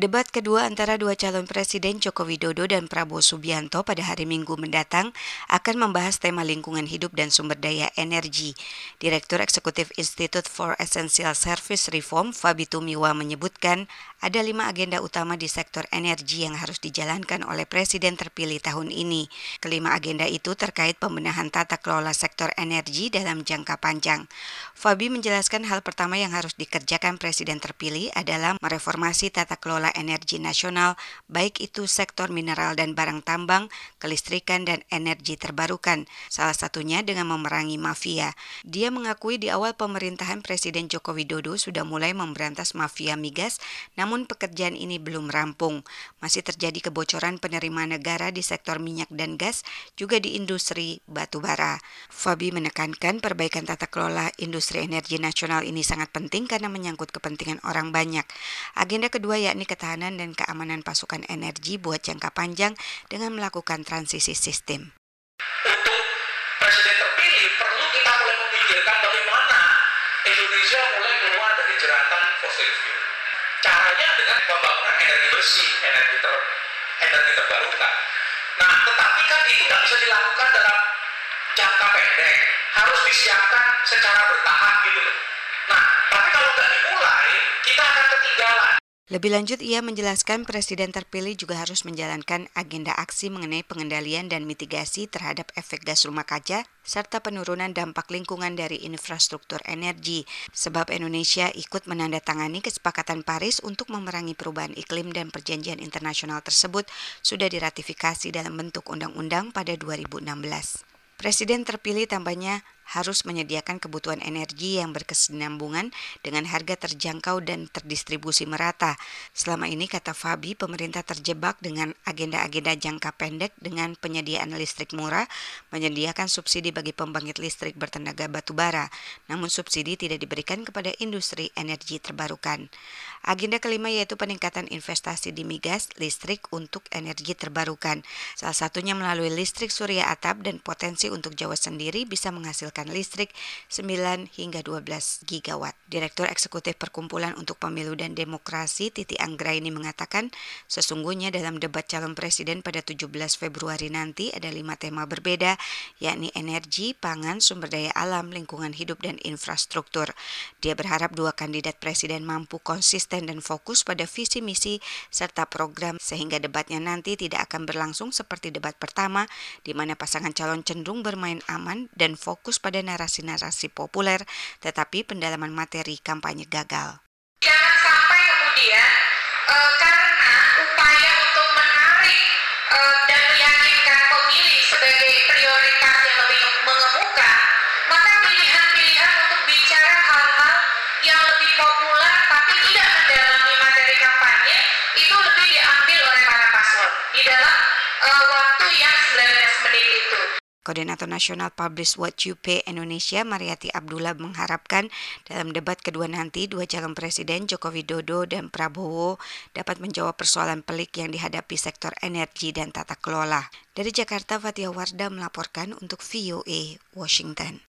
Debat kedua antara dua calon presiden Joko Widodo dan Prabowo Subianto pada hari Minggu mendatang akan membahas tema lingkungan hidup dan sumber daya energi. Direktur Eksekutif Institute for Essential Service Reform, Fabi Tumiwa menyebutkan ada lima agenda utama di sektor energi yang harus dijalankan oleh Presiden terpilih tahun ini. Kelima agenda itu terkait pembenahan tata kelola sektor energi dalam jangka panjang. Fabi menjelaskan hal pertama yang harus dikerjakan Presiden terpilih adalah mereformasi tata kelola energi nasional, baik itu sektor mineral dan barang tambang, kelistrikan, dan energi terbarukan, salah satunya dengan memerangi mafia. Dia mengakui di awal pemerintahan Presiden Joko Widodo sudah mulai memberantas mafia migas, namun pekerjaan ini belum rampung. Masih terjadi kebocoran penerimaan negara di sektor minyak dan gas, juga di industri batu bara. Fabi menekankan perbaikan tata kelola industri energi nasional ini sangat penting karena menyangkut kepentingan orang banyak. Agenda kedua yakni ketahanan dan keamanan pasukan energi buat jangka panjang dengan melakukan transisi sistem. Untuk presiden terpilih perlu kita mulai memikirkan bagaimana Indonesia mulai keluar dari jeratan fossil fuel caranya dengan pembangunan energi bersih, energi ter, energi terbarukan. Nah, tetapi kan itu nggak bisa dilakukan dalam jangka pendek, harus disiapkan secara bertahap gitu. Nah, tapi kalau nggak dimulai, kita akan ketinggalan. Lebih lanjut, ia menjelaskan Presiden terpilih juga harus menjalankan agenda aksi mengenai pengendalian dan mitigasi terhadap efek gas rumah kaca serta penurunan dampak lingkungan dari infrastruktur energi, sebab Indonesia ikut menandatangani kesepakatan Paris untuk memerangi perubahan iklim dan perjanjian internasional tersebut sudah diratifikasi dalam bentuk undang-undang pada 2016. Presiden terpilih tambahnya harus menyediakan kebutuhan energi yang berkesinambungan dengan harga terjangkau dan terdistribusi merata. Selama ini, kata Fabi, pemerintah terjebak dengan agenda-agenda jangka pendek dengan penyediaan listrik murah, menyediakan subsidi bagi pembangkit listrik bertenaga batu bara, namun subsidi tidak diberikan kepada industri energi terbarukan. Agenda kelima yaitu peningkatan investasi di migas, listrik untuk energi terbarukan. Salah satunya melalui listrik surya atap dan potensi untuk Jawa sendiri bisa menghasilkan menghasilkan listrik 9 hingga 12 gigawatt. Direktur Eksekutif Perkumpulan untuk Pemilu dan Demokrasi Titi Anggraini mengatakan sesungguhnya dalam debat calon presiden pada 17 Februari nanti ada lima tema berbeda yakni energi, pangan, sumber daya alam, lingkungan hidup dan infrastruktur. Dia berharap dua kandidat presiden mampu konsisten dan fokus pada visi misi serta program sehingga debatnya nanti tidak akan berlangsung seperti debat pertama di mana pasangan calon cenderung bermain aman dan fokus pada pada narasi-narasi populer, tetapi pendalaman materi kampanye gagal. Jangan sampai kemudian uh, karena upaya untuk menarik uh, dan meyakinkan pemilih sebagai prioritas yang lebih mengemuka, maka pilihan-pilihan untuk bicara hal-hal yang lebih populer tapi tidak mendalami materi kampanye itu lebih diambil oleh para paslon di dalam uh, waktu yang 19 menit itu. Koordinator Nasional Publish What You Pay Indonesia Mariati Abdullah mengharapkan dalam debat kedua nanti dua calon presiden Joko Widodo dan Prabowo dapat menjawab persoalan pelik yang dihadapi sektor energi dan tata kelola. Dari Jakarta, Fatia Wardah melaporkan untuk VOA Washington.